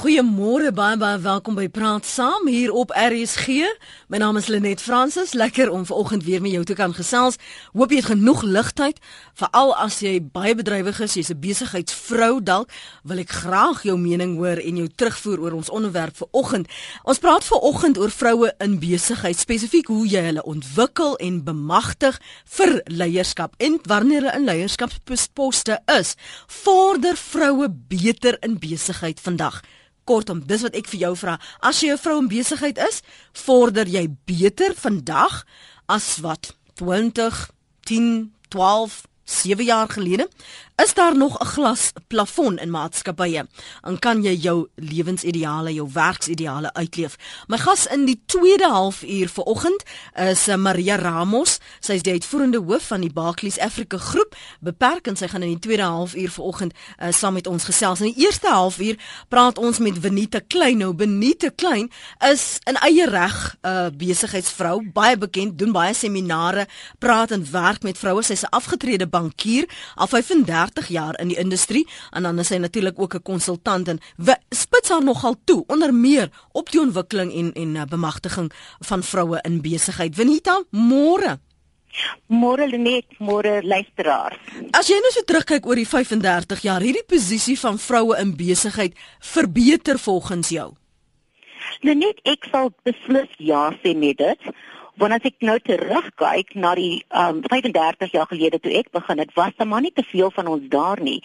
Goeiemôre baie baie welkom by Praat Saam hier op RSG. My naam is Lenet Fransis. Lekker om vanoggend weer met jou te kan gesels. Hoop jy het genoeg ligtyd veral as jy baie bedrywig is, jy's 'n besigheidsvrou dalk, wil ek graag jou mening hoor en jou terugvoer oor ons onderwerp vanoggend. Ons praat vanoggend oor vroue in besigheid, spesifiek hoe jy hulle ontwikkel en bemagtig vir leierskap en wanneer hulle in leierskapsposte is. Vorder vroue beter in besigheid vandag. Kortom, dis wat ek vir jou vra. As jy 'n vrou in besigheid is, vorder jy beter vandag as wat 20, 10, 12, 7 jaar gelede? Is daar nog 'n glas plafon in maatskappye? En kan jy jou lewensideale, jou werksideale uitleef? My gas in die tweede halfuur vanoggend is eh, Maria Ramos. Sy is die uitvoerende hoof van die Barclays Africa groep. Beperk en sy gaan in die tweede halfuur vanoggend uh, saam met ons gesels. In die eerste halfuur praat ons met Venita Klein. Nou Venita Klein is 'n eie reg 'n uh, besigheidsvrou, baie bekend, doen baie seminare, praat en werk met vroue. Sy's 'n afgetrede bankier, al 35 30 jaar in die industrie en dan is hy natuurlik ook 'n konsultant en spits haar nogal toe onder meer op die ontwikkeling en en uh, bemagtiging van vroue in besigheid. Venita, môre. Môre net, môre luisteraars. As jy nou so terugkyk oor die 35 jaar, hierdie posisie van vroue in besigheid verbeter volgens jou. Net ek sal beslis ja sê met dit want as ek nou terugkyk na die um, 35 jaar gelede toe ek begin het, was daar maar nie te veel van ons daar nie.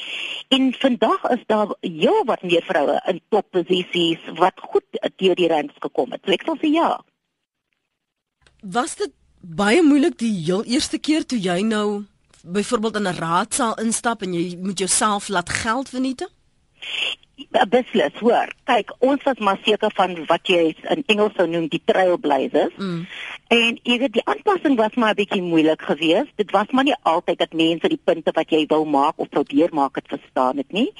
En vandag is daar heel wat meer vroue in topposisies wat goed deur die ranks gekom het. So ek sal sê ja. Was dit baie moeilik die heel eerste keer toe jy nou byvoorbeeld in 'n raadsaal instap en jy moet jouself laat geld verniet? Beslis hoor. Kyk ons was maar seker van wat jy in Engels sou noem die trailblazers. Mm. en jy weet die aanpassing was maar 'n bietjie moeilik geweest. Dit was maar nie altyd dat mense die punte wat jy wou maak of probeer maak het verstaan het nie.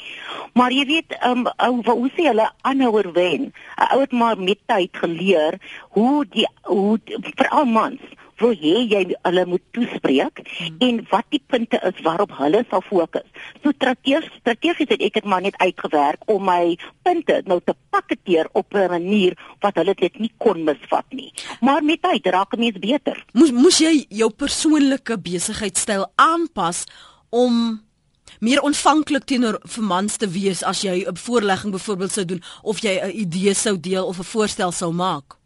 Maar jy weet um, hoe sê hulle aanhouer wen. ou het maar met tyd geleer hoe die hoe veral mans wil hê jy hulle moet toespreek hmm. en wat die punte is waarop hulle sal fokus. So strategies strategies het ek dit maar net uitgewerk om my punte nou te pakketeer op 'n manier wat hulle dit nie kon misvat nie. Maar met tyd raak 'n mens beter. Moes moes jy jou persoonlike besigheidstyl aanpas om meer ontvanklik teenoor vir mans te wees as jy 'n voorlegging byvoorbeeld sou doen of jy 'n idee sou deel of 'n voorstel sou maak?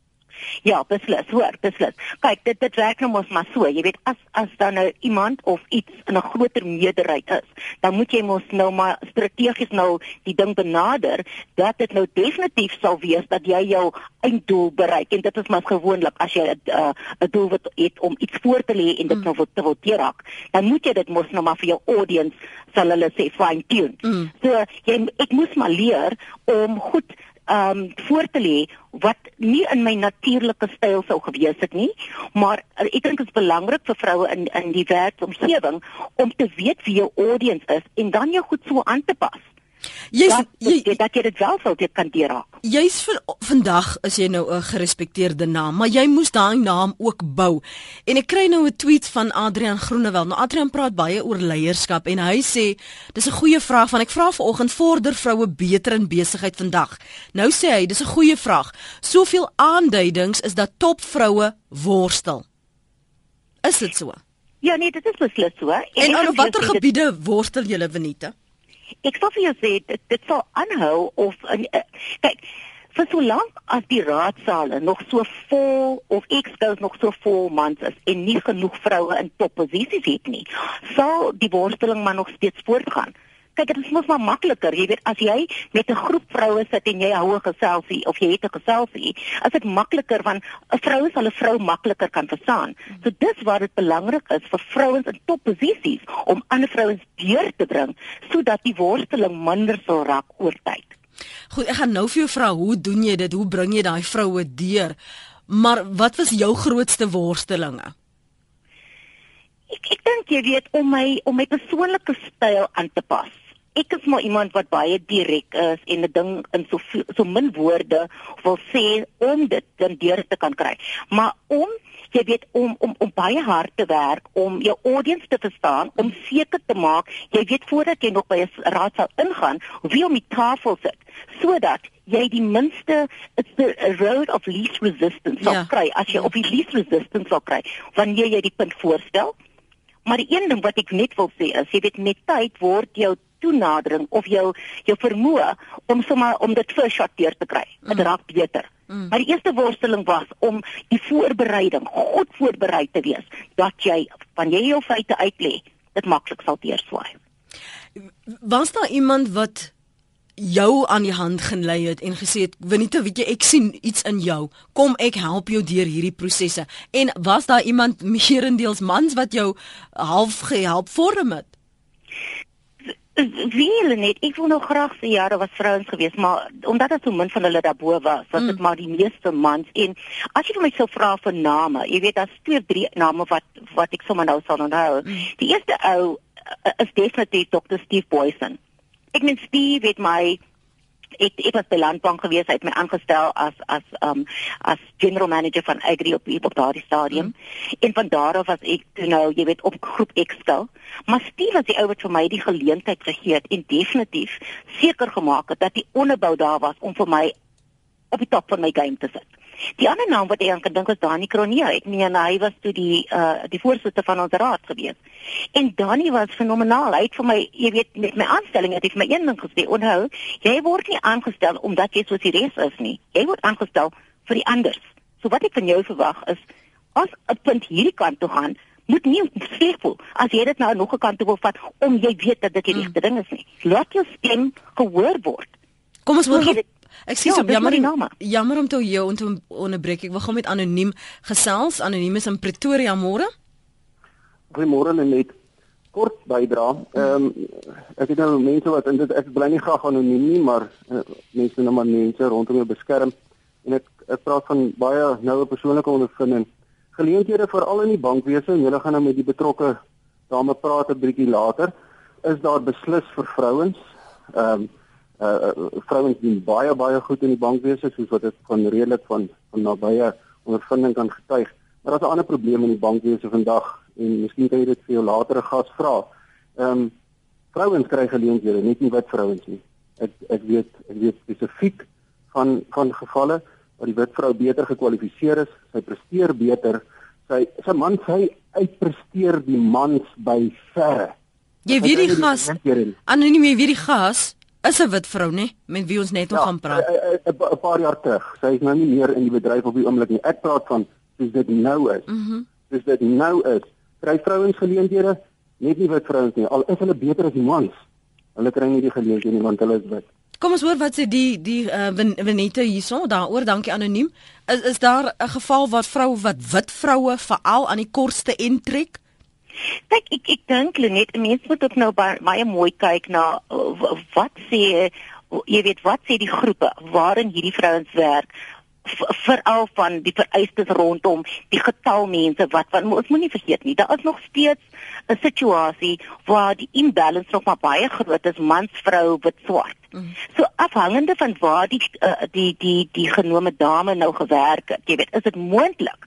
Ja, beslis, hoor, beslis. Kyk, dit dit werk nou mos maar so. Jy weet as as dan nou iemand of iets in 'n groter meerderheid is, dan moet jy mos nou maar strategies nou die ding benader dat dit nou definitief sal wees dat jy jou einddoel bereik. En dit is maar gewoonlik as jy 'n uh, 'n doel wat het om iets voor te lê en dit mm. nou te wil terak, dan moet jy dit mos nou maar vir jou audience sal hulle sê fine tune. Mm. So jy ek moet maar leer om goed um voor te lê wat nie in my natuurlike styl sou gewees het nie, maar ek dink dit is belangrik vir vroue in in die werkomgewing om te weet wie jou audience is en dan jou goed so aan te pas. Jy's jy dat jy dit wel sou dit kan deur. Jy's vandag is jy nou 'n gerespekteerde naam, maar jy moes daai naam ook bou. En ek kry nou 'n tweet van Adrian Groenewald. Nou Adrian praat baie oor leierskap en hy sê dis 'n goeie vraag van ek vra vanoggend vorder vroue beter in besigheid vandag. Nou sê hy dis 'n goeie vraag. Soveel aanduidings is dat topvroue worstel. Is dit so? Ja nee, dit is beslis so. En, en op watter gebiede worstel julle Venita? Ek sal vir jou sê dit dit sal aanhou of in uh, kyk vir so lank as die raadsale nog so vol of ekskous nog so vol mans is en nie genoeg vroue in topposisies het nie sal die worsteling maar nog steeds voortgaan kyk dit is mos maar makliker jy weet as jy met 'n groep vroue sit en jy hou 'n geselsie of jy het 'n geselsie is dit makliker want 'n vrou sal 'n vrou makliker kan verstaan. So dis waar dit belangrik is vir vrouens in topposisies om ander vrouens deur te bring sodat die worsteling minder sal raak oor tyd. Goed ek gaan nou vir jou vra hoe doen jy dit? Hoe bring jy daai vroue deur? Maar wat was jou grootste worstelinge? Ek ek dink jy weet om my om my persoonlike styl aan te pas ek is maar iemand wat baie direk is en 'n ding in so so min woorde wil sê om dit dan deur te kan kry. Maar om jy weet om om om baie hard te werk om jou audience te verstaan, om seker te maak jy weet voordat jy nog by 'n raadsaal ingaan, wie om die tafel sit sodat jy die minste it's the road of least resistance sal Ja. kry as jy Ja. op die least resistance sal kry wanneer jy die punt voorstel. Maar die een ding wat ek net wil sê is, jy weet met tyd word jou toenadering of jou jou vermoë om sommer om dit first shot deur te kry. Dit Mm. raak beter. Mm. Maar die eerste worsteling was om die voorbereiding goed voorberei te wees dat jy wanneer jy jou feite uitlê, dit maklik sal deurswaai. Was daar iemand wat jou aan die hand gelei het en gesê het Venita, weet jy, ek sien iets in jou. Kom ek help jou deur hierdie prosesse. En was daar iemand meerendeels mans wat jou half gehelp vorm het? Wie hulle net, ek wil nou graag sê ja, daar was vrouens geweest, maar omdat dit so min van hulle daarbo was, was dit Mm. maar die meeste mans en as jy vir my sou vra vir name, jy weet daar's twee of drie name wat wat ek sommer nou sal onthou. Mm. Die eerste ou uh, is definitief Dr. Steve Boysen. Ek meen Steve het my ek ek was by Landbank gewees, hy het my aangestel as as um as general manager van Agri op op daardie stadium. Mm. En van daar af was ek toe nou, jy weet, op groep stel. Maar Steve was die ou wat vir my die geleentheid gegee het en definitief seker gemaak het dat die onderbou daar was om vir my op die top van my game te sit. Die ander naam wat ek aan kan dink is Dani Kronia. Ek meen hy was toe die uh die voorsitter van ons raad gewees. En Dani was fenomenaal. Hy het vir my, jy weet, met my aanstelling het hy vir my een ding gesê, onthou, jy word nie aangestel omdat jy soos die res is nie. Jy word aangestel vir die anders. So wat ek van jou verwag is as 'n punt hierdie kant toe gaan, moet nie sleg voel as jy dit nou nog 'n kant toe wil vat om jy weet dat dit die Mm. regte ding is nie. Laat jou stem gehoor word. Kom ons hoor Ek sê Ja, so jammer name. jammer om te jou om te onderbreek. Ek wil gou met anoniem gesels. Anoniem is in Pretoria môre. Goeiemôre net kort bydra. Ehm ek het nou mense wat en dit ek bly nie graag anoniem nie, maar uh, mense nou maar mense rondom jou beskerm en ek ek praat van baie noue persoonlike ondervinding. Geleenthede veral in die bankwese en julle gaan nou met die betrokke dame praat 'n bietjie later. Is daar beslis vir vrouens? Ehm uh, uh, vrouens doen baie baie goed in die bankwese soos wat ek van redelik van van nabye ondervinding kan getuig. Maar daar's 'n ander probleem in die bankwese vandag en miskien kan jy dit vir jou latere gas vra. Ehm um, vrouens kry geleenthede, nie net wit vrouens nie. Ek ek weet ek weet spesifiek van van gevalle waar die wit vrou beter gekwalifiseer is, sy presteer beter, sy sy man sy uitpresteer die mans by verre. Jy weet die nie gas. nie. Anoniem, jy weet die gas is 'n wit vrou, né, met wie ons net nog gaan praat. Ja, 'n- 'n 'n paar jaar terug. Sy is nou nie meer in die bedryf op die oomblik nie. Ek praat van soos dit nou is. Mhm. Mm Soos dit nou is. Kry vrouens geleenthede, net nie wit vrouens nie. Al is hulle beter as die mans. Hulle kry nie die geleenthede nie want hulle is wit. Kom ons hoor wat sê die die uh, Venita hierso daaroor. Dankie anoniem. Is is daar 'n geval wat vroue wat wit vroue veral aan die kortste intrek? Kyk, ek ek dink Lenet, mense moet ook nou baie, baie mooi kyk na wat sê jy weet wat sê die groepe waarin hierdie vrouens werk veral van die vereistes rondom die getal mense wat want ons moenie vergeet nie daar is nog steeds 'n situasie waar die imbalance nog maar baie groot is mans vrou wit swart Mhm. so afhangende van waar die uh, die die die genome dame nou gewerk het jy weet is dit moontlik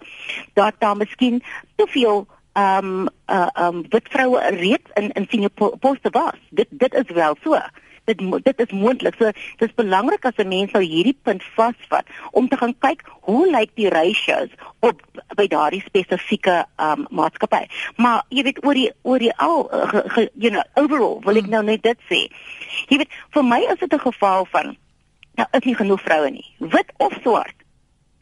dat daar miskien te veel um, uh, ehm um, wit vroue reeds in in senior po poste was. Dit dit is wel so. Dit dit is moontlik. So dit is belangrik as 'n mens nou hierdie punt vasvat om te gaan kyk hoe lyk die ratios op by daardie spesifieke ehm um, maatskappy. Maar jy weet oor die oor die al uh, ge, ge, you know overall wil ek Mm. nou net dit sê. Jy weet vir my is dit 'n geval van nou is nie genoeg vroue nie. Wit of swart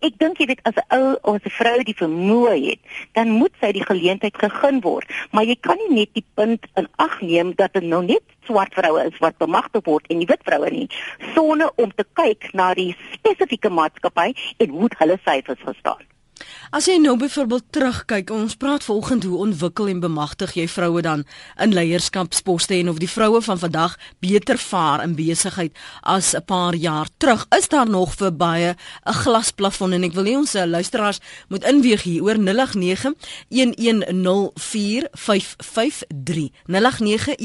Ek dink jy weet as 'n ou of 'n vrou die vermoë het, dan moet sy die geleentheid gegeen word, maar jy kan nie net die punt in ag neem dat dit nou net swart vroue is wat bemagtig word en nie wit vroue nie, sonder om te kyk na die spesifieke maatskappy en hoe hulle syfers gestaan. As jy nou byvoorbeeld terugkyk, ons praat vanoggend hoe ontwikkel en bemagtig jy vroue dan in leierskapsposte en of die vroue van vandag beter vaar in besigheid as 'n paar jaar terug. Is daar nog vir baie 'n glasplafon en ek wil hê ons eh, luisteraars moet inweeg hier oor 089 1104553 089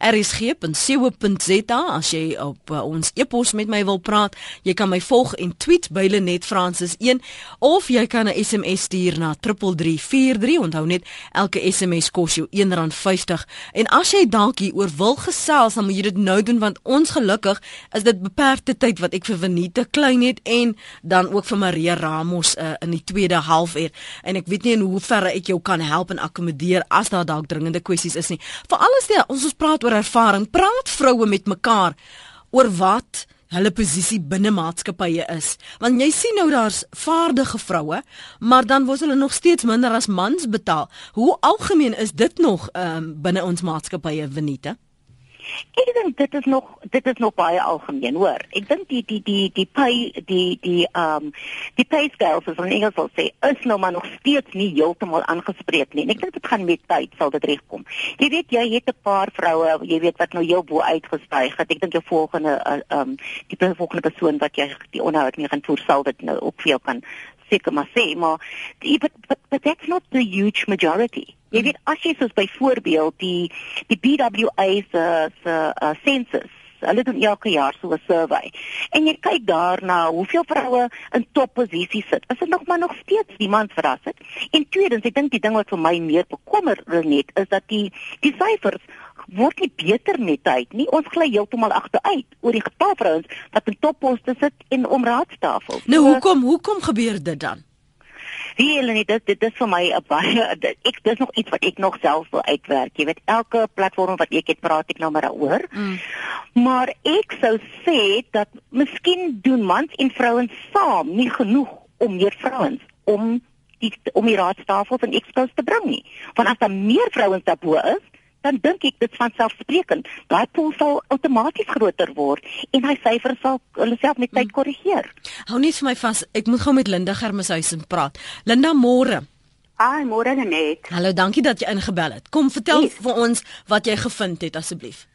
rsg.co.za as jy op uh, ons e-pos met my wil praat. Jy kan my volg en tweet by Lenet Francis 1 of jy kan 'n SMS stuur na 3343. Onthou net elke SMS kos jou R1.50. En as jy dalk hieroor wil gesels, dan moet jy dit nou doen want ons gelukkig is dit beperkte tyd wat ek vir Venita klein het en dan ook vir Maria Ramos uh, in die tweede halfuur. En ek weet nie in hoe ver ek jou kan help en akkommodeer as daar dalk dringende kwessies is nie. Veral as jy ons ons praat oor ervaring, praat vroue met mekaar oor wat hulle posisie binne maatskappye is. Want jy sien nou daar's vaardige vroue, maar dan word hulle nog steeds minder as mans betaal. Hoe algemeen is dit nog um, binne ons maatskappye, Venita? Ek dink dit is nog dit is nog baie algemeen, hoor. Ek dink die die die die pay die die ehm um, die pay scales as ons Engels sal sê, is nou maar nog steeds nie heeltemal aangespreek nie. En ek dink dit gaan met tyd sal dit regkom. Jy weet jy het 'n paar vroue, jy weet wat nou heel bo uitgestyg het. Ek dink jou volgende eh, ehm uh, um, die volgende persoon wat jy die onderhoud mee gaan voer sal dit nou ook vir jou kan seker maar sê, maar die, but, but, but that's not the huge majority. Jy weet as jy soos byvoorbeeld die die BWA se se uh, census Hulle doen elke jaar so 'n survey. En jy kyk daarna hoeveel vroue in topposisies sit. Is dit nog maar nog steeds iemand verras het? En tweedens, ek dink die ding wat vir my meer bekommer net is dat die die syfers word nie beter met tyd nie. Ons gly heeltemal agteruit oor die getal vrouens wat in topposte sit en om raadstafels. Nou hoekom hoekom gebeur dit dan? Wie hulle net dit dit is vir my 'n baie ek dis nog iets wat ek nog self wil uitwerk. Jy weet elke platform wat ek het praat ek nou maar daaroor. Mm. Maar ek sou sê dat miskien doen mans en vrouens saam nie genoeg om meer vrouens om die om die raadstafels en ekskos te bring nie. Want as daar meer vrouens daarbo is, dan dink ek dit van selfsprekend. Daai pool sal outomaties groter word en hy syfer sal hulle self met tyd mm. korrigeer. Hou net vir my vas. Ek moet gou met Linda Germeshuisen praat. Linda môre. Hi, môre net. Hallo, dankie dat jy ingebel het. Kom vertel yes. vir ons wat jy gevind het asseblief.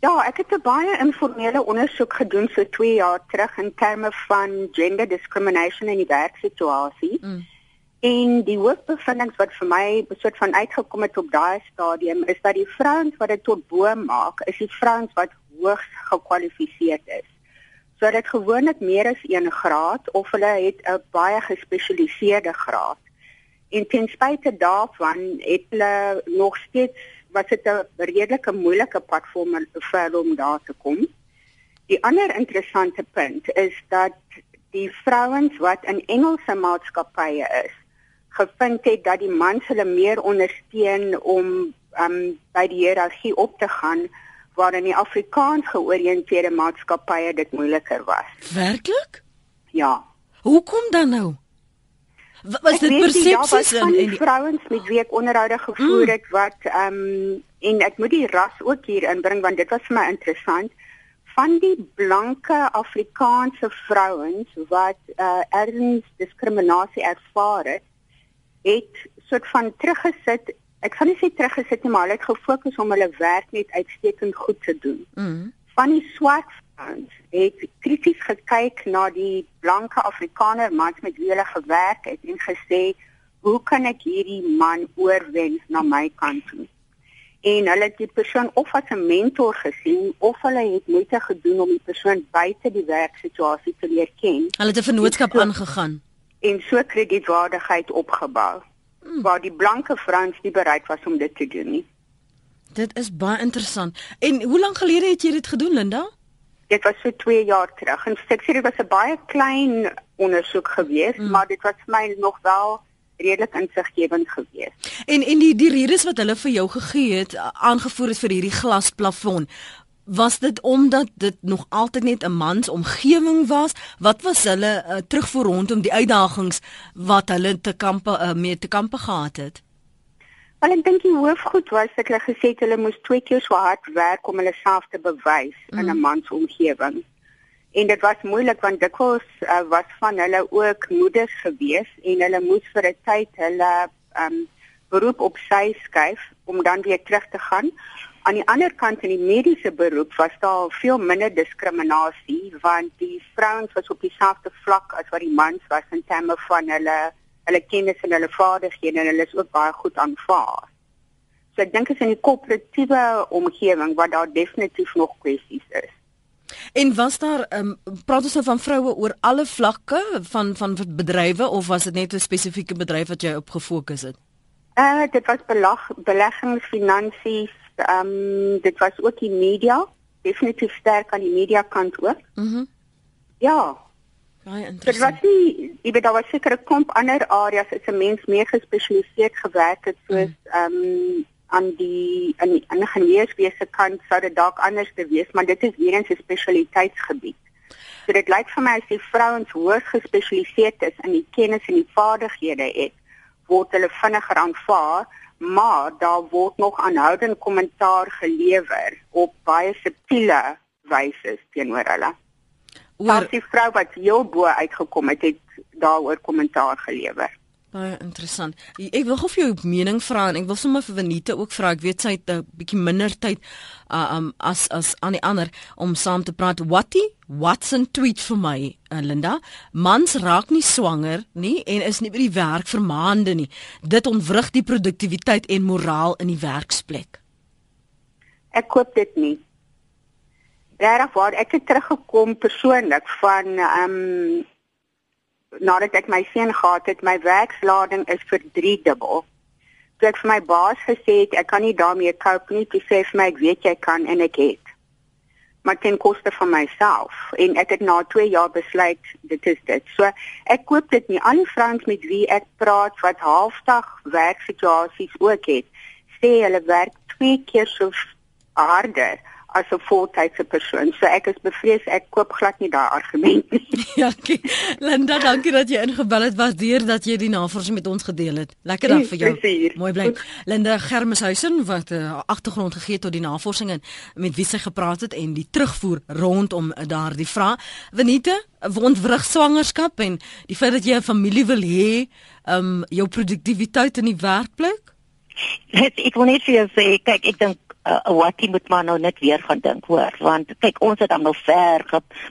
Ja, ek het 'n baie informele ondersoek gedoen so 2 jaar terug in terme van gender discrimination in die werksituasie. Mm. En die hoofbevindings wat vir my besoek van uitgekom het op daai stadium is dat die vrouens wat dit tot bo maak, is die vrouens wat hoogs gekwalifiseerd is. So dit gewoonlik meer as 1 graad of hulle het 'n baie gespesialiseerde graad. En ten spyte daarvan het hulle nog steeds wat dit 'n redelike moeilike pad vir hulle om daar te kom. Die ander interessante punt is dat die vrouens wat in Engelse maatskappye is, gevind het dat die mans hulle meer ondersteun om um by die hiërargie op te gaan waar in die Afrikaans georiënteerde maatskappye dit moeiliker was. Werklik? Ja. Hoekom dan nou? Was dit persepsies in die vrouens met wie ek onderhoude gevoer mm. het mm. wat um en ek moet die ras ook hier inbring want dit was vir my interessant van die blanke Afrikaanse vrouens wat uh erns diskriminasie ervaar het het soort van teruggesit. Ek gaan nie sê teruggesit nie, maar hulle het gefokus om hulle werk net uitstekend goed te doen. Mm. Van die swart vrouens het krities gekyk na die blanke Afrikaner mans met wie hulle gewerk het en gesê, "Hoe kan ek hierdie man oorwen na my kant toe?" En hulle het die persoon of as 'n mentor gesien of hulle het net gedoen om die persoon buite die werksituasie te leer ken. Hulle het 'n vennootskap aangegaan en so kredietwaardigheid opgebou hmm. waar die blanke vrouens nie bereid was om dit te doen nie. Dit is baie interessant. En hoe lank gelede het jy dit gedoen, Linda? Dit was so 2 jaar terug. En ek sê dit was 'n baie klein ondersoek geweest, hmm. maar dit was vir my nog wel redelik insiggewend geweest. En en die die redes wat hulle vir jou gegee het, aangevoer het vir hierdie glasplafon, was dit omdat dit nog altyd net 'n mans omgewing was wat was hulle uh, terugvoer rondom die uitdagings wat hulle te kampe uh, mee te kampe gehad het Wel ek dink die hoofgoed was dat hulle gesê het hulle moes twee keer so hard werk om hulle self te bewys mm. in 'n mm. mans omgewing en dit was moeilik want dikwels uh, was van hulle ook moeders gewees en hulle moes vir 'n tyd hulle um, beroep op sy skuif om dan weer terug te gaan Aan die ander kant in die mediese beroep was daar veel minder diskriminasie want die vrouens was op dieselfde vlak as wat die mans was in terme van hulle hulle kennis en hulle vaardighede en hulle is ook baie goed aanvaar. So ek dink is in die koöperatiewe omgewing waar daar definitief nog kwessies is. En was daar ehm um, praat ons nou van vroue oor alle vlakke van van bedrywe of was dit net 'n spesifieke bedryf wat jy op gefokus het? Uh dit was belag beleggings, finansies, ehm um, dit was ook die media, definitief sterk aan die media kant ook. Mhm. Mm ja. Baie interessant. Dit was nie, jy weet daar was seker 'n klomp ander areas as 'n mens meer gespesialiseerd gewerk het soos mm. ehm mm. um, aan die aan die ingenieurswese kant sou dit dalk anders te wees, maar dit is weer 'n spesialiteitsgebied. So dit lyk vir my as die vrouens hoogs gespesialiseerd is in die kennis en die vaardighede het, word hulle vinniger aanvaar, maar daar word nog aanhoudend kommentaar gelewer op baie subtiele wyse teenoor hulle. Oor die vrou wat heel bo uitgekom het, het daaroor kommentaar gelewer. Baie interessant. Ek wil gou vir jou mening vra en ek wil sommer vir Venita ook vra. Ek weet sy het 'n bietjie minder tyd uh, um as as aan die ander om saam te praat. Watie Watson tweet vir my, uh, Linda. Mans raak nie swanger nie en is nie by die werk vir maande nie. Dit ontwrig die produktiwiteit en moraal in die werksplek. Ek koop dit nie. Waar, ek het teruggekom persoonlik van um nadat ek my seun gehad het, my werkslading is vir 3 dubbel. Toe ek vir my baas gesê het ek kan nie daarmee cope nie, toe sê hy vir my ek weet jy kan en ek het. Maar ten koste van myself en ek het na 2 jaar besluit dit is dit. So ek koop dit nie aan vrouens met wie ek praat wat halfdag werksituasies ook het. Sê hulle werk 2 keer so harder as 'n voltydse persoon. So ek is bevrees ek koop glad nie daai argument nie. ja, okay. Linda, dankie dat jy ingebel het. Waardeer dat jy die navorsing met ons gedeel het. Lekker dag vir jou. Plezier. Mooi bly. Linda Germeshuisen wat 'n uh, eh, agtergrond gegee het tot die navorsing en met wie sy gepraat het en die terugvoer rondom daardie vraag. Venite, wondwrig swangerskap en die feit dat jy 'n familie wil hê, um jou produktiwiteit in die werkplek? Ek wil net vir jou sê, kyk, ek dink uh, wat jy moet maar nou net weer gaan dink hoor want kyk ons het dan nou ver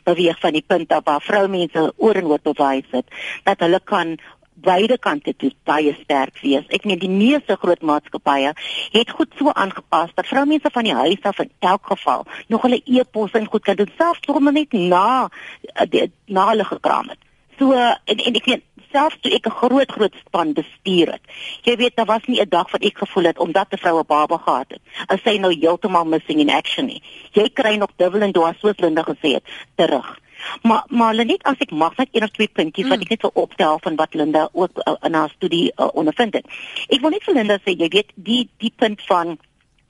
beweeg van die punt af waar vroumense oor en oor bewys het dat hulle kan beide kante toe baie sterk wees. Ek meen die meeste groot maatskappye het goed so aangepas dat vroumense van die huis af in elk geval nog hulle e-pos en goed kan doen selfs tog net na uh, die na hulle gekraam het. So en en ek weet selfs toe ek 'n groot groot span bestuur het. Jy weet daar was nie 'n dag wat ek gevoel het omdat 'n vrou 'n baba gehad het. As sy nou heeltemal missing in action nie. Jy kry nog dubbel en dwaas soos Linda gesê het terug. Maar maar net as ek mag net een of twee puntjies mm. wat ek net wil optel van wat Linda ook uh, in haar studie uh, ondervind het. Ek wil net vir Linda sê jy weet die die punt van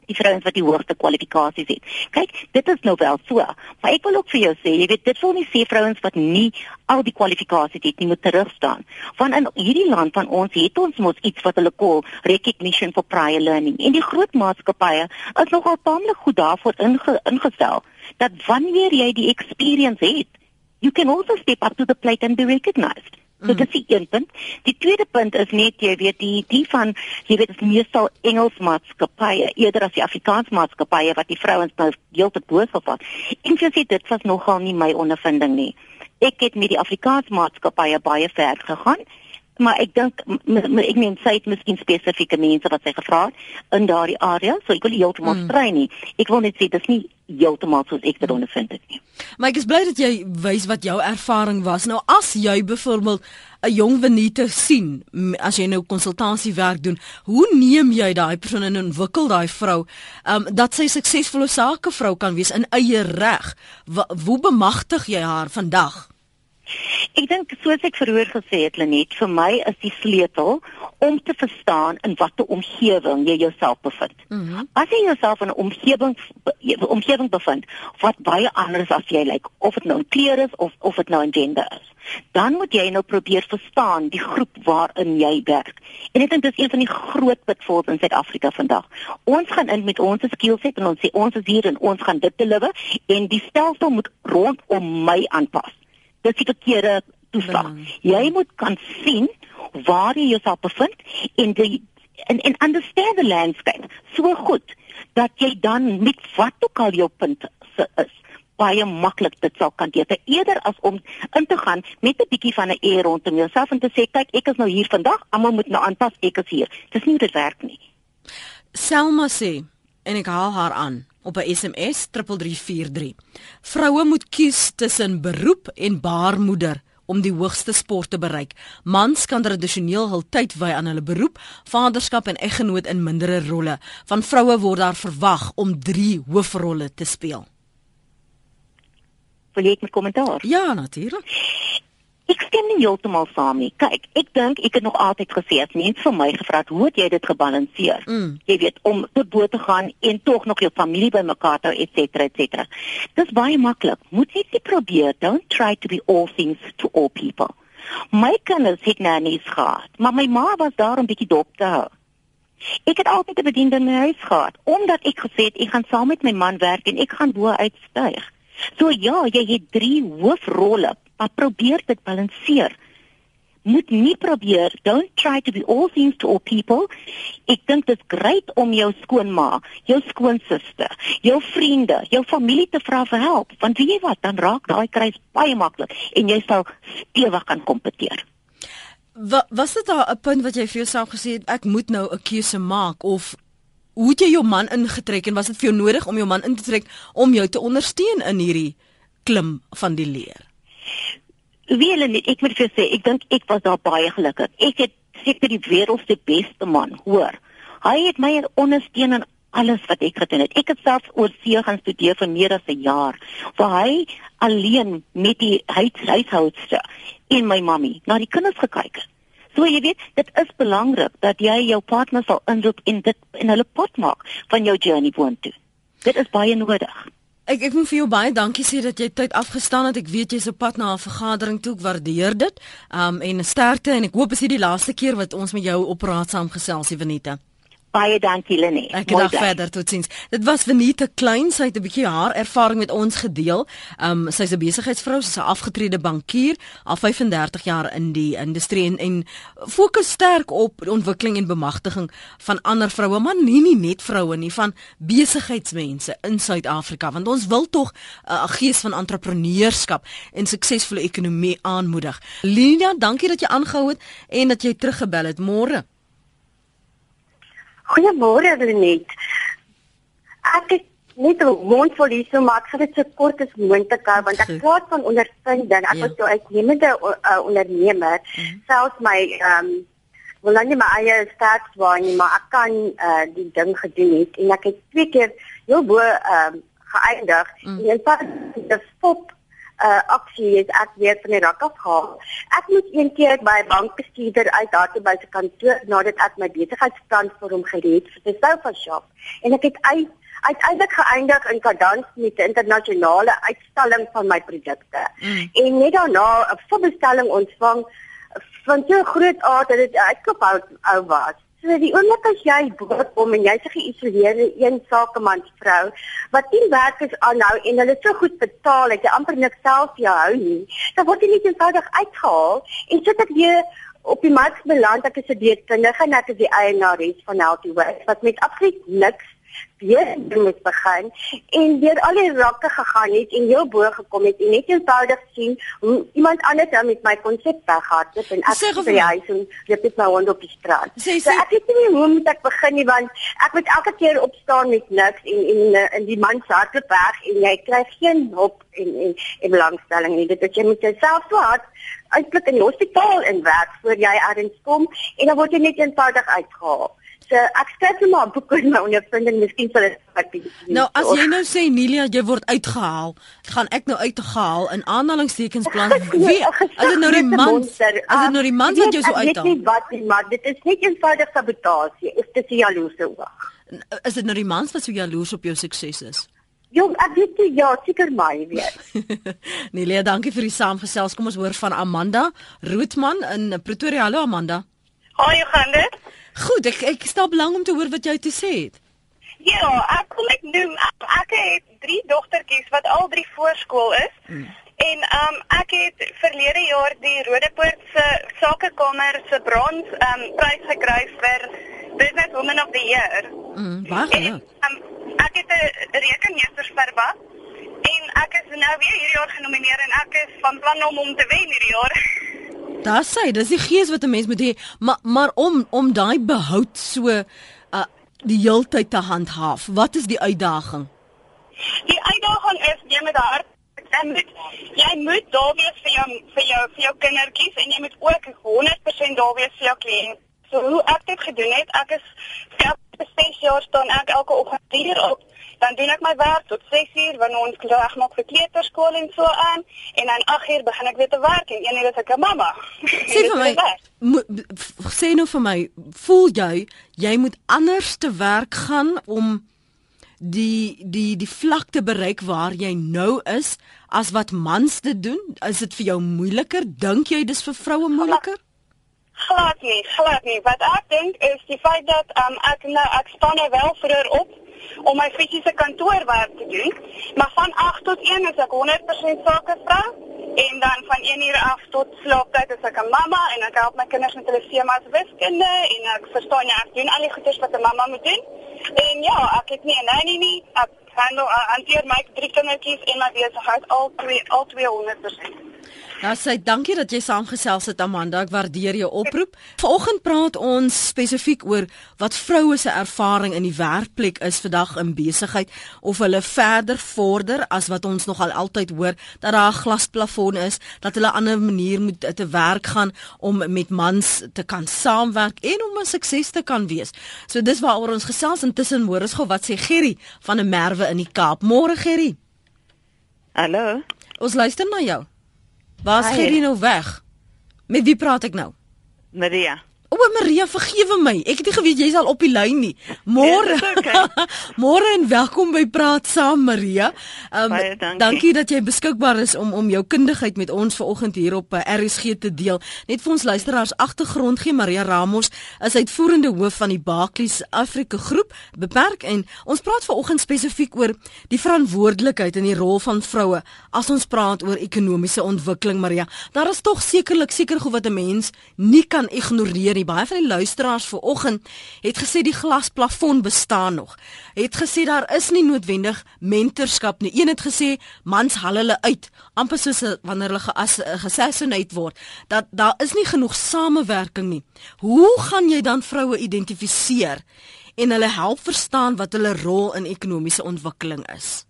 die vrouens wat die hoogste kwalifikasies het. Kyk, dit is nou wel so, maar ek wil ook vir jou sê, jy weet, dit wil nie sê vrouens wat nie al die kwalifikasies het nie moet terugstaan. Want in hierdie land van ons het ons mos iets wat hulle call recognition for prior learning. En die groot maatskappye is nogal tamelik goed daarvoor inge, ingestel dat wanneer jy die experience het, you can also step up to the plate and be recognized. So dit is een punt. Die tweede punt is net jy weet die die van jy weet dit is meestal Engels maatskappye eerder as die Afrikaans maatskappye wat die vrouens nou deel te boos gevat. En jy sê dit was nogal nie my ondervinding nie. Ek het met die Afrikaans maatskappye baie ver gegaan maar ek dink ek meen sy het miskien spesifieke mense wat sy gevra het in daardie area, so ek wil heeltemal mm. strei nie. Ek wil net sê dis nie heeltemal soos ek dit ondervind het nie. Maar ek is bly dat jy wys wat jou ervaring was. Nou as jy byvoorbeeld 'n jong Venite sien, as jy nou konsultasiewerk doen, hoe neem jy daai persoon en ontwikkel daai vrou um dat sy suksesvolle sakevrou kan wees in eie reg? Hoe bemagtig jy haar vandag? Ek dink soos ek verhoor gesê het Lenet, vir my is die sleutel om te verstaan in watter omgewing jy jouself bevind. Mm -hmm. As jy jouself in 'n omgewing omgewing bevind wat baie anders as jy lyk, like, of dit nou 'n kleur is of of dit nou 'n gender is, dan moet jy nou probeer verstaan die groep waarin jy werk. En ek dink dis een van die groot pitfalls in Suid-Afrika vandag. Ons gaan in met ons skillset en ons sê ons is hier en ons gaan dit deliver en die stelsel moet rondom my aanpas dis die verkeerde toestand. Mm. Jy moet kan sien waar jy jouself bevind en die en en understand the landscape so goed dat jy dan met wat ook al jou punt is baie maklik dit sal kan doen eerder as om in te gaan met 'n bietjie van 'n eer rondom jouself en te sê kyk ek is nou hier vandag almal moet nou aanpas ek is hier dis nie dit werk nie Selma sê en ek haal haar aan op 'n SMS 3343. Vroue moet kies tussen beroep en baarmoeder om die hoogste sport te bereik. Mans kan tradisioneel hul tyd wy aan hulle beroep, vaderskap en eggenoot in mindere rolle. Van vroue word daar verwag om 3 hoofrolle te speel. Wil jy 'n kommentaar? Ja, natuurlik. Ek stem nie heeltemal saam nie. Kyk, ek dink ek het nog altyd gesê as mens vir my gevra het, hoe het jy dit gebalanseer? Mm. Jy weet om tot bo te gaan en tog nog jou familie bymekaar te hou, et cetera, et cetera. Dis baie maklik. Moet dit probeer. Don't try to be all things to all people. My kinders het nannies gehad, maar my ma was daar om bietjie dop te hou. Ek het altyd 'n bediende in my huis gehad, omdat ek gesê het ek gaan saam met my man werk en ek gaan bo uitstyg. So ja, jy het drie hoofrolle, maar probeer dit balanseer. Moet nie probeer don't try to be all things to all people. Ek dink dit is great om jou skoonma, jou skoonsister, jou vriende, jou familie te vra vir hulp, want weet jy wat, dan raak daai kruis baie maklik en jy sal stewig kan kompeteer. Wa, was dit daar 'n punt wat jy vir jouself gesê het ek moet nou 'n keuse maak of hoe het jy jou man ingetrek en was dit vir jou nodig om jou man in te trek om jou te ondersteun in hierdie klim van die leer? Wiele net, ek moet vir sê, ek dink ek was daar baie gelukkig. Ek het seker die wêreld se beste man, hoor. Hy het my ondersteun in alles wat ek gedoen het. Ek het self oor see gaan studeer vir meer as 'n jaar, waar hy alleen met die huis, huishoudster en my mammie na die kinders gekyk het. So jy weet, dit is belangrik dat jy jou partner sal inroep en dit in hulle pot maak van jou journey vorentoe. Dit is baie nodig. Ek ek moet vir jou baie dankie sê dat jy tyd afgestaan het. Ek weet jy's op pad na 'n vergadering toe. Ek waardeer dit. Um en sterkte en ek hoop is hier die laaste keer wat ons met jou op raad saam gesels, Evenita. Baie dankie Lenet. Ek gaan verder totsiens. Dit was Venita Klein, sy het 'n bietjie haar ervaring met ons gedeel. Um sy's 'n besigheidsvrou, sy's 'n afgetrede bankier, al 35 jaar in die industrie en, en fokus sterk op ontwikkeling en bemagtiging van ander vroue, maar nie, nie net vroue nie, van besigheidsmense in Suid-Afrika, want ons wil tog 'n uh, gees van entrepreneurskap en suksesvolle ekonomie aanmoedig. Lina, dankie dat jy aangehou het en dat jy teruggebel het. Môre. Goeiemôre Lenet. Ek het net 'n mond vol hier so maar ek gaan dit so kort as moontlik hou want ek praat van ondervinding. Ek ja. was so uitnemende uh, ondernemer. Mm -hmm. Selfs my ehm um, wil nou nie my eie stats waai nie, maar ek kan uh, die ding gedoen het en ek het twee keer heel bo ehm um, geëindig mm. en in feite die stop uh aksie is ek weer van die rak af gehaal. Ek moet een keer by 'n bankbestuurder uit daar by sy kantoor nadat ek my besigheidsplan vir hom gereed vir die Sofa Shop en ek het uit uiteindelik geëindig in Kadans met 'n internasionale uitstalling van my produkte. Mm. En net daarna 'n voorbestelling ontvang van so groot aard dat dit uitkoop ou was. So die oomblik as jy boot kom en jy's 'n geïsoleerde een sakemansvrou wat nie werk is aanhou en hulle so goed betaal dat jy amper niks self jou hou nie, dan word jy net eenvoudig uitgehaal en sit ek weer op die mark beland ek is 'n deurkundige en ek is die eienares van Healthy Way wat met absoluut niks weer moet begin en deur al die rakke gegaan het en heel bo gekom het en net eenvoudig sien hoe iemand anders dan met my konsep weggehad het en ek by die huis en loop met my hond op die straat. Sê, sê, so ek weet nie hoe moet ek begin nie want ek moet elke keer opstaan met niks en en in die man se harte weg en jy kry geen hulp en en en belangstelling nie. Dit is jy moet jouself so hard uitklik in die hospitaal in werk voor jy ergens kom en dan word jy net eenvoudig uitgehaal. So ek skryf net maar 'n boek oor my ondervinding, miskien sal dit wat bietjie. Nou as jy nou sê Nelia, jy word uitgehaal, gaan ek nou uitgehaal in aanhalingstekens plan wie as dit nou die man as dit nou die man wat jou so uithaal. Dit is nie wat nie, maar dit is net eenvoudig sabotasie. Is dit jaloese oog? Is dit nou die man wat so jaloers op jou sukses is? Jong, ek weet nie, ja, seker my, weet. Nelia, dankie vir die saamgesels. Kom ons hoor van Amanda Roodman in Pretoria. Hallo Amanda. Gaan dit? Goed, ek ek stel belang om te hoor wat jy te sê het. Ja, ek wil net noem ek, ek het drie dogtertjies wat al drie voorskool is. Mm. En um ek het verlede jaar die Rodepoort se sakekamer se brons um prys gekry vir Business Woman of the Year. Mm, wag. Um, ek het 'n rekenmeestersverba en ek is nou weer hierdie jaar genomineer en ek is van plan om hom te wen hierdie jaar. Daar sê, dis die gees wat 'n mens moet hê, maar maar om om daai behoud so uh die heeltyd te handhaaf. Wat is die uitdaging? Die uitdaging is jy met haar en moet, jy moet daar wees vir jou vir jou vir jou kindertjies en jy moet ook 100% daar wees vir jou kliënt. So hoe ek dit gedoen het, ek is vir 6 jaar staan ek elke oggend hier op dan doen ek my werk tot 6uur wanneer ons reg maak vir kleuterskool en so aan en dan 8uur begin ek weer te werk en 1uur is ek 'n mamma. Sê vir my, sê nou vir my, voel jy jy moet anders te werk gaan om die die die vlak te bereik waar jy nou is as wat mans dit doen? Is dit vir jou moeiliker? Dink jy dis vir vroue moeiliker? Glad nie, glad nie. Wat ek dink is die feit dat um, ek nou ek staan nou wel vroeër op om my fisiese kantoorwerk te doen. Maar van 8 tot 1 is ek 100% sakevrou en dan van 1 uur af tot slaaptyd is ek 'n mamma en ek help my kinders met hulle semas wiskunde en ek verstaan jy ek doen al die goeders wat 'n mamma moet doen. En ja, ek het nie 'n nanny nie. Ek handel hanteer my drie kindertjies en my besigheid al twee al 200%. Nou sê dankie dat jy saamgesels het Amanda. Ek waardeer jou oproep. Vanoggend praat ons spesifiek oor wat vroue se ervaring in die werkplek is vandag in besigheid of hulle verder vorder as wat ons nogal altyd hoor dat daar 'n glasplafon is, dat hulle 'n ander manier moet te werk gaan om met mans te kan saamwerk en om 'n sukses te kan wees. So dis waaroor ons gesels intussen môre is gou wat sê Gerry van 'n merwe in die Kaap. Môre Gerry. Hallo. Ons luister na jou. Waar is Gerry nou weg? Met wie praat ek nou? Maria. O, Maria, vergewe my. Ek het nie geweet jy's al op die lyn nie. Môre. Ja, okay. Môre en welkom by Praat Saam, Maria. Um, Baie dankie. dankie dat jy beskikbaar is om om jou kundigheid met ons vanoggend hier op eh, RSG te deel. Net vir ons luisteraars agtergrond gee Maria Ramos is uitvoerende hoof van die Barclays Afrika groep beperk en ons praat vanoggend spesifiek oor die verantwoordelikheid en die rol van vroue as ons praat oor ekonomiese ontwikkeling, Maria. Daar is tog sekerlik seker goed wat 'n mens nie kan ignoreer nie. Baie van die luisteraars vanoggend het gesê die glasplafon bestaan nog. Het gesê daar is nie noodwendig mentorskap nie. Een het gesê mans haal hulle uit amper soos wanneer hulle geassassinate word. Dat daar is nie genoeg samewerking nie. Hoe gaan jy dan vroue identifiseer en hulle help verstaan wat hulle rol in ekonomiese ontwikkeling is?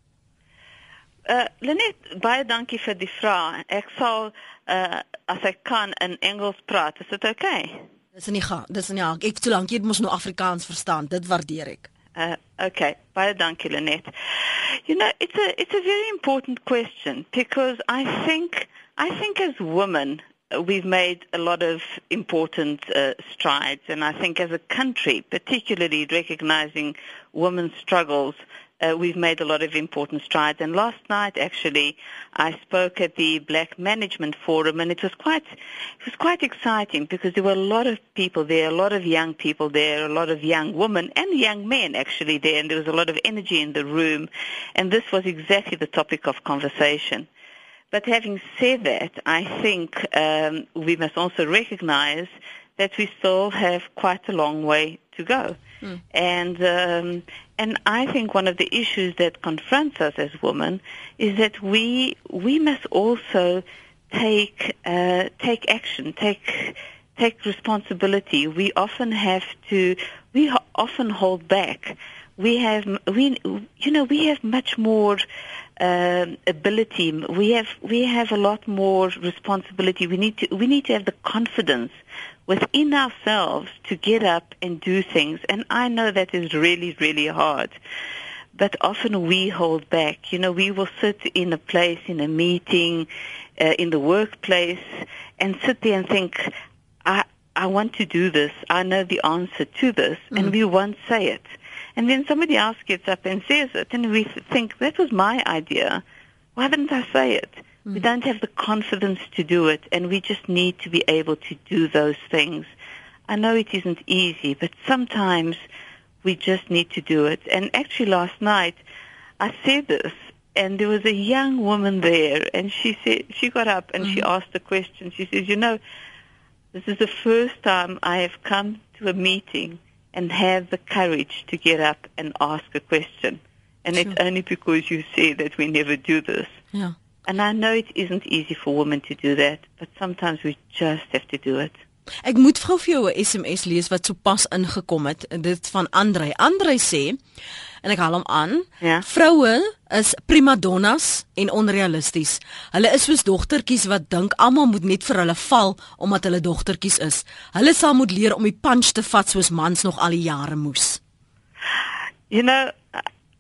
Uh Lenet, baie dankie vir die vraag. Ek sal uh as ek kan in Engels praat. Is dit oukei? Okay? Dis nie gaan. Dis nie ek het so lank jy mos nou Afrikaans verstaan. Dit waardeer ek. Uh okay. Baie dankie Lenet. You know, it's a it's a very important question because I think I think as women we've made a lot of important uh, strides and I think as a country particularly recognizing women's struggles uh, we've made a lot of important strides. And last night, actually, I spoke at the Black Management Forum, and it was quite it was quite exciting because there were a lot of people there, a lot of young people there, a lot of young women and young men actually there, and there was a lot of energy in the room. And this was exactly the topic of conversation. But having said that, I think um, we must also recognize that we still have quite a long way to go. Mm. And um, and I think one of the issues that confronts us as women is that we we must also take uh, take action, take take responsibility. We often have to we often hold back. We have we you know we have much more uh, ability. We have we have a lot more responsibility. We need to we need to have the confidence within ourselves to get up and do things. And I know that is really, really hard. But often we hold back. You know, we will sit in a place, in a meeting, uh, in the workplace, and sit there and think, I, I want to do this. I know the answer to this. Mm. And we won't say it. And then somebody else gets up and says it, and we think, that was my idea. Why didn't I say it? Mm. We don't have the confidence to do it, and we just need to be able to do those things. I know it isn't easy, but sometimes we just need to do it. And actually last night, I said this, and there was a young woman there, and she said, she got up and mm she asked a question. She says, you know, this is the first time I have come to a meeting and have the courage to get up and ask a question. And sure. it's only because you say that we never do this. Yeah. And I know it isn't easy for women to do that, but sometimes we just have to do it. Ek moet gou vir jou 'n SMS lees wat sopas ingekom het, dit van Andre. Andre sê en ek haal hom aan. Ja. Vroue is primadonnas en onrealisties. Hulle is soos dogtertjies wat dink almal moet net vir hulle val omdat hulle dogtertjies is. Hulle sal moet leer om die punch te vat soos mans nog al die jare moes. You know,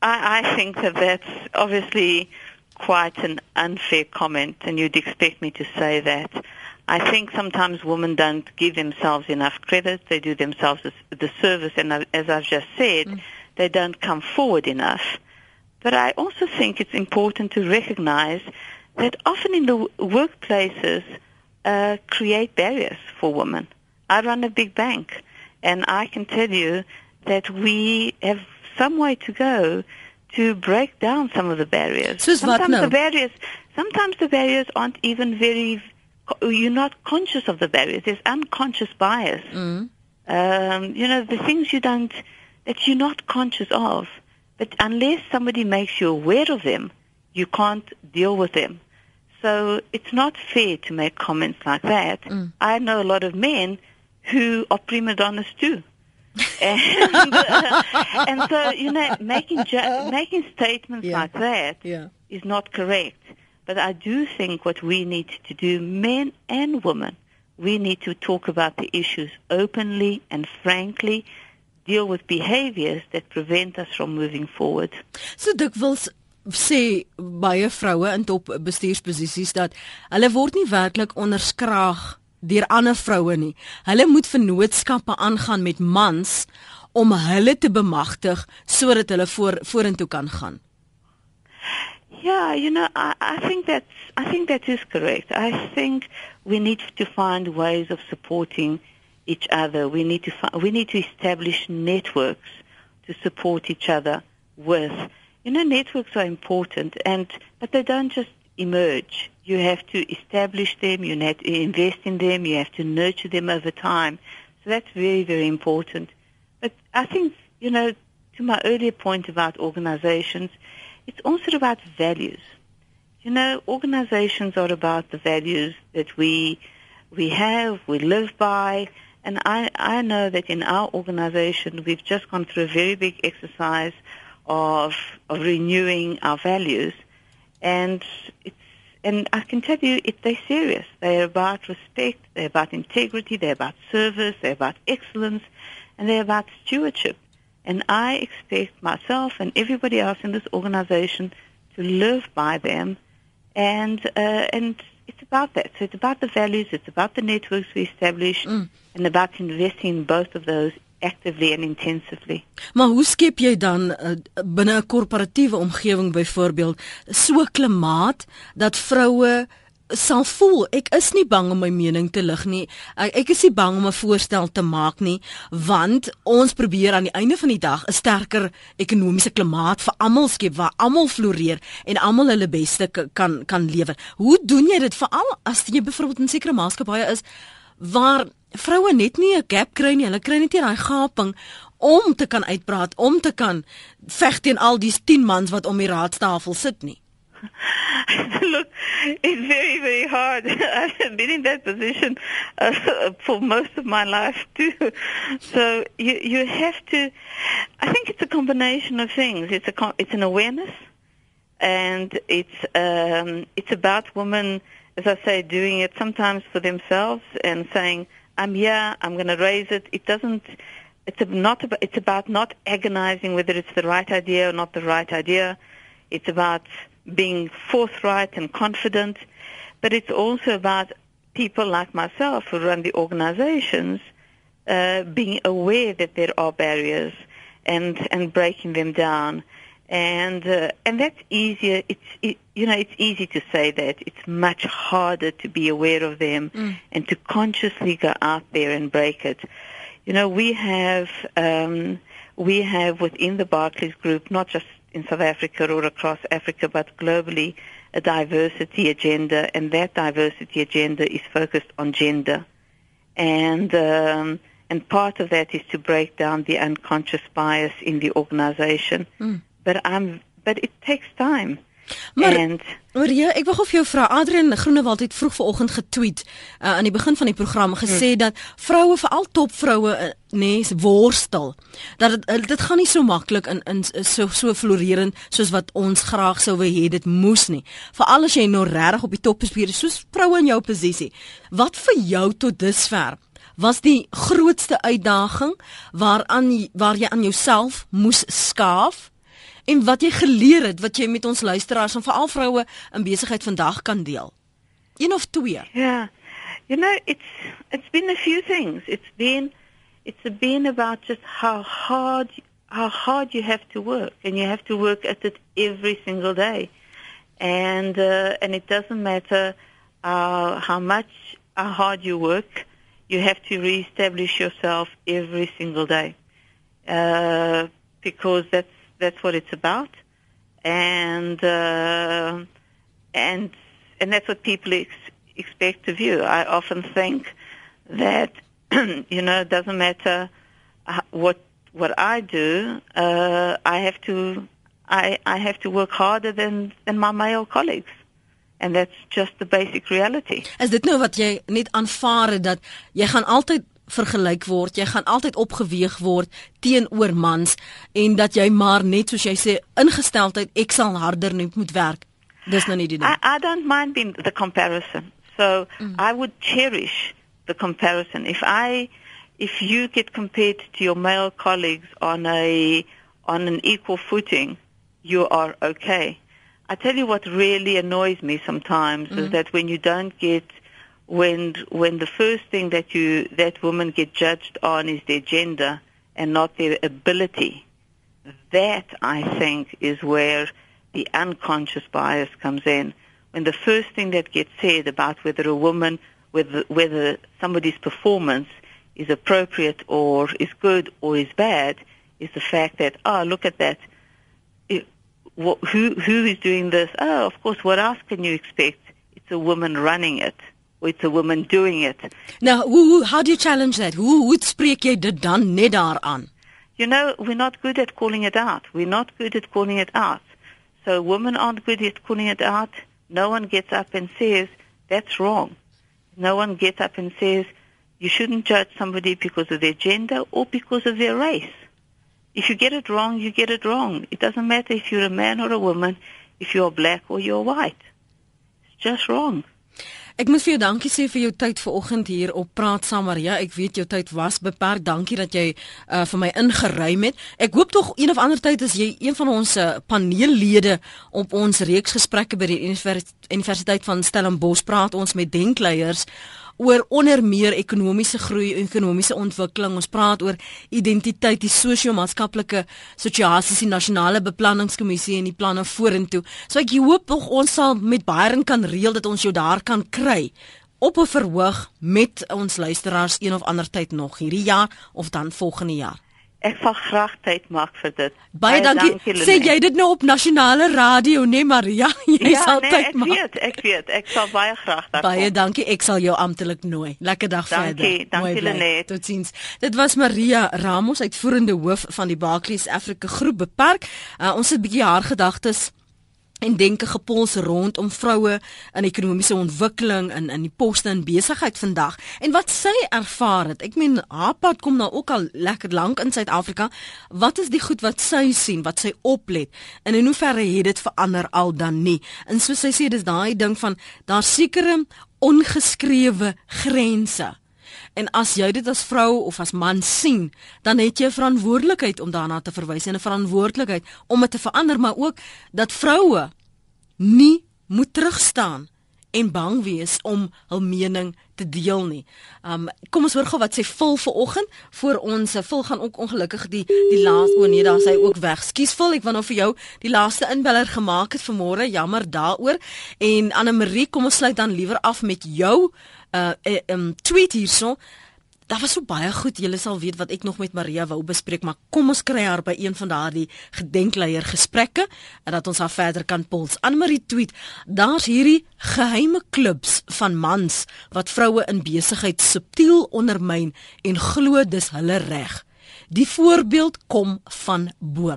I, I think that that's obviously quite an unfair comment, and you'd expect me to say that. I think sometimes women don't give themselves enough credit. They do themselves the service, and as I've just said, mm. they don't come forward enough. But I also think it's important to recognize that often in the workplaces uh, create barriers for women. I run a big bank, and I can tell you that we have some way to go to break down some of the barriers. So sometimes the barriers, sometimes the barriers aren't even very. You're not conscious of the barriers. There's unconscious bias. Mm. Um, you know the things you don't that you're not conscious of, but unless somebody makes you aware of them, you can't deal with them. So it's not fair to make comments like that. Mm. I know a lot of men who are prima donnas too and, uh, and so you know making ju- making statements Yeah. like that is Yeah. not correct. But I do think what we need to do, men and women, we need to talk about the issues openly and frankly, deal with behaviors that prevent us from moving forward. So dikwels sê baie vroue in top bestuursposisies dat hulle word nie werklik onderskraag deur ander vroue nie. Hulle moet vennootskappe aangaan met mans om hulle te bemagtig sodat hulle voor vorentoe kan gaan. Yeah, you know, I, I think that's I think that is correct. I think we need to find ways of supporting each other. We need to fi- we need to establish networks to support each other with. You know, networks are important, and but they don't just emerge. You have to establish them. You have to invest in them. You have to nurture them over time. So that's very very important. But I think you know, to my earlier point about organizations it's also about values. You know, organizations are about the values that we we have, we live by, and I, I know that in our organization we've just gone through a very big exercise of of renewing our values, and it's and I can tell you it, they're serious. They're about respect, they're about integrity, they're about service, they're about excellence, and they're about stewardship. And I expect myself and everybody else in this organization to live by them. And uh, and it's about that. So it's about the values, it's about the networks we establish, Mm. and about investing in both of those actively and intensively. Maar hoe skep jy dan uh, binne 'n korporatiewe omgewing byvoorbeeld so klimaat dat vroue sal voel ek is nie bang om my mening te lig nie. Ek, is nie bang om 'n voorstel te maak nie want ons probeer aan die einde van die dag 'n sterker ekonomiese klimaat vir almal skep waar almal floreer en almal hulle beste kan kan lewer. Hoe doen jy dit veral as jy byvoorbeeld in sekere maatskappye is waar vroue net nie 'n gap kry nie. Hulle kry net nie daai gaping om te kan uitpraat, om te kan veg teen al die 10 mans wat om die raadstafel sit nie. Look, it's very, very hard. I've been in that position uh, for most of my life too. So you you have to. I think it's a combination of things. It's a it's an awareness, and it's um, it's about women, as I say, doing it sometimes for themselves and saying, "I'm here. I'm going to raise it." It doesn't. It's not about. It's about not agonizing whether it's the right idea or not the right idea. It's about being forthright and confident, but it's also about people like myself who run the organizations uh, being aware that there are barriers and and breaking them down. And uh, and that's easier. It's it, you know it's easy to say that. It's much harder to be aware of them and to consciously go out there and break it. You know we have um, we have within the Barclays Group not just in South Africa or across Africa, but globally, a diversity agenda, and that diversity agenda is focused on gender. And um, and part of that is to break down the unconscious bias in the organization. But I'm but it takes time. Maar and Maria, ek wil gou vir jou vra. Adrian Groenewald het vroeg vanoggend getweet uh, aan die begin van die program gesê hmm. dat vroue, veral topvroue, uh, nee, worstel. Dat dit uh, dit gaan nie so maklik in in so so florerend soos wat ons graag sou wou hê dit moes nie. Veral as jy nou regtig op die top bespier, soos vroue in jou posisie. Wat vir jou tot dusver was die grootste uitdaging waaraan waar jy aan jouself moes skaaf? En wat jy geleer het wat jy met ons luisteraars en veral vroue in besigheid vandag kan deel. Een of twee. Ja. Yeah. You know, it's it's been a few things. It's been it's been about just how hard how hard you have to work and you have to work at it every single day. And uh, and it doesn't matter uh, how much how hard you work, you have to reestablish yourself every single day. Uh, because that's that's what it's about, and uh, and and that's what people ex- expect of you. I often think that you know it doesn't matter what what I do. Uh, I have to I I have to work harder than than my male colleagues. And that's just the basic reality. Is dit nou wat jy net aanvaar dat jy gaan altyd vergelyk word, jy gaan altyd opgeweeg word teenoor mans en dat jy maar net soos jy sê ingesteldheid ek sal harder moet werk. Dis nou nie die ding. I, I don't mind being the comparison. So mm. I would cherish the comparison. If I if you get compared to your male colleagues on a on an equal footing, you are okay. I tell you what really annoys me sometimes mm. is that when you don't get when when the first thing that you that women get judged on is their gender and not their ability that i think is where the unconscious bias comes in. When the first thing that gets said about whether a woman whether whether somebody's performance is appropriate or is good or is bad is the fact that oh look at that. What, who who is doing this? Oh of course what else can you expect? It's a woman running it with a woman doing it. Now, who, how do you challenge that? Hoe hoe spreek jy dit dan net daaraan? You know, we're not good at calling it out. We're not good at calling it out. So women aren't good at calling it out. No one gets up and says that's wrong. No one gets up and says you shouldn't judge somebody because of their gender or because of their race. If you get it wrong, you get it wrong. It doesn't matter if you're a man or a woman, if you're black or you're white. It's just wrong. Ek moet vir jou dankie sê vir jou tyd vanoggend hier op Praat Saam Maria. Ek weet jou tyd was beperk. Dankie dat jy uh, vir my ingeruim het. Ek hoop tog een of ander tyd as jy een van ons uh, paneellede op ons reeks gesprekke by die Universiteit van Stellenbosch praat ons met denkleiers oor onder meer ekonomiese groei en ekonomiese ontwikkeling. Ons praat oor identiteit, die sosio-maatskaplike situasies, die nasionale beplanningskommissie en die planne vorentoe. So ek hoop tog ons sal met baie kan reël dat ons jou daar kan kry op 'n verhoog met ons luisteraars een of ander tyd nog hierdie jaar of dan volgende jaar. Ek sal graag tyd maak vir dit. Baie, baie dankie. dankie Sê jy dit nou op nasionale radio, nee Maria? Jy ja, sal nee, tyd maak. Ja, ek weet, ek weet. Ek sal baie graag daar Baie kom. dankie. Ek sal jou amptelik nooi. Lekker dag dankie, verder. Dankie, dankie Lenet. Totsiens. Dit was Maria Ramos, uitvoerende hoof van die Barclays Africa Groep beperk. Uh, ons het 'n bietjie haar gedagtes en denke gepols rondom vroue in ekonomiese ontwikkeling in in die poste en besigheid vandag en wat sy ervaar het. Ek meen haar pad kom nou ook al lekker lank in Suid-Afrika. Wat is die goed wat sy sien, wat sy oplet en in hoeverre het dit verander al dan nie? En soos sy sê dis daai ding van daar sekere ongeskrewe grense. En as jy dit as vrou of as man sien, dan het jy 'n verantwoordelikheid om daarna te verwys en 'n verantwoordelikheid om dit te verander, maar ook dat vroue nie moet terugstaan en bang wees om hul mening te deel nie. Um kom ons hoor gou wat sy vul vir oggend voor ons vul gaan ook ongelukkig die die laaste o nee, daar sy ook weg. Skus vul, ek wou nou vir jou die laaste inbeller gemaak het vanmôre. Jammer daaroor. En Anne Marie, kom ons sluit dan liewer af met jou uh um tweet hierso. Daar was so baie goed. Julle sal weet wat ek nog met Maria wou bespreek, maar kom ons kry haar by een van daardie gedenkleier gesprekke en dat ons haar verder kan pols. Anmarie tweet: "Daar's hierdie geheime klubs van mans wat vroue in besigheid subtiel ondermyn en glo dis hulle reg. Die voorbeeld kom van bo."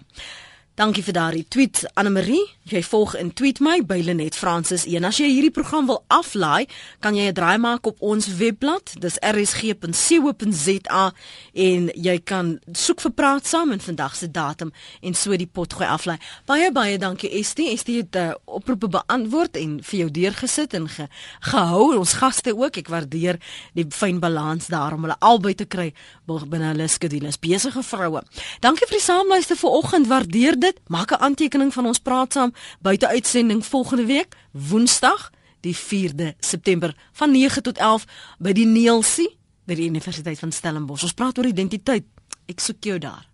Dankie vir daardie tweet Anne Marie. Jy volg in tweet my by Lenet Francis 1. As jy hierdie program wil aflaai, kan jy 'n draai maak op ons webblad. Dis rsg.co.za en jy kan soek vir praat saam en vandag se datum en so die pot gooi aflaai. Baie baie dankie Estie. Estie het uh, oproepe beantwoord en vir jou deurgesit en ge, gehou. Ons gaste ook. Ek waardeer die fyn balans daar om hulle albei te kry binne hulle skedules. Besige vroue. Dankie vir die saamluister vanoggend. Waardeer dit. Maak 'n aantekening van ons praat saam buite uitsending volgende week, Woensdag, die 4de September van 9 tot 11 by die Neelsie by die Universiteit van Stellenbosch. Ons praat oor identiteit. Ek soek jou daar.